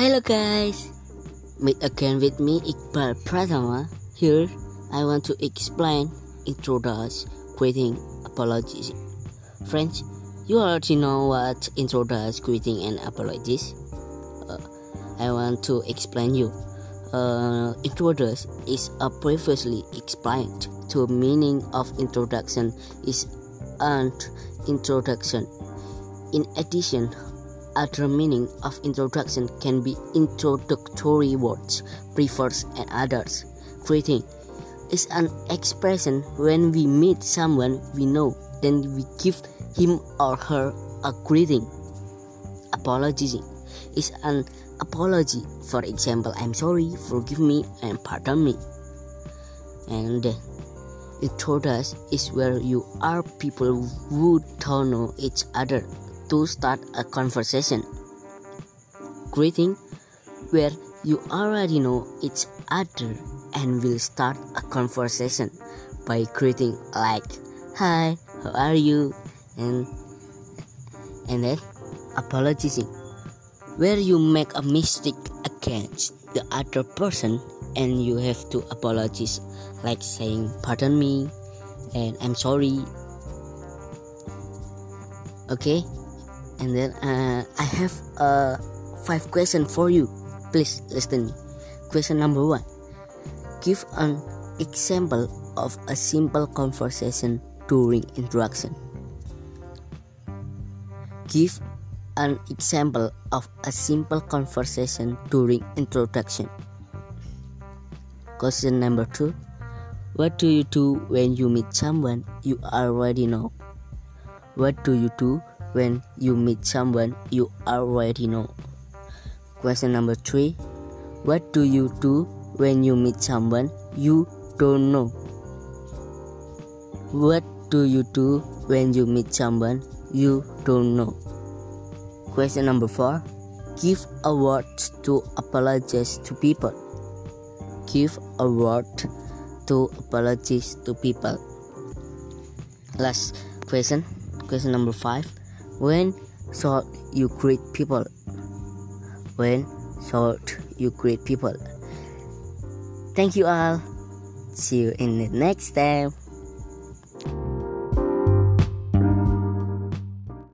Hello guys, meet again with me Iqbal Pratama. Here I want to explain, introduce, greeting, apologies. Friends, you already know what introduce, greeting, and apologies. Uh, I want to explain you. Uh, introduce is a previously explained to meaning of introduction is an introduction. In addition, other meaning of introduction can be introductory words, prefers, and others. Greeting is an expression when we meet someone we know, then we give him or her a greeting. Apologizing is an apology. For example, I'm sorry, forgive me, and pardon me. And introduce is where you are people who don't know each other to start a conversation. Greeting, where you already know each other and will start a conversation by greeting like hi how are you? and and then apologizing. Where you make a mistake against the other person and you have to apologize like saying pardon me and i'm sorry. Okay and then uh, I have uh, five questions for you. Please listen me. Question number one: Give an example of a simple conversation during introduction. Give an example of a simple conversation during introduction. Question number two: What do you do when you meet someone you already know? What do you do when you meet someone you already know. Question number three What do you do when you meet someone you don't know? What do you do when you meet someone you don't know? Question number four Give a word to apologize to people. Give a word to apologize to people. Last question, question number five when should you greet people? When should you greet people? Thank you all. See you in the next time.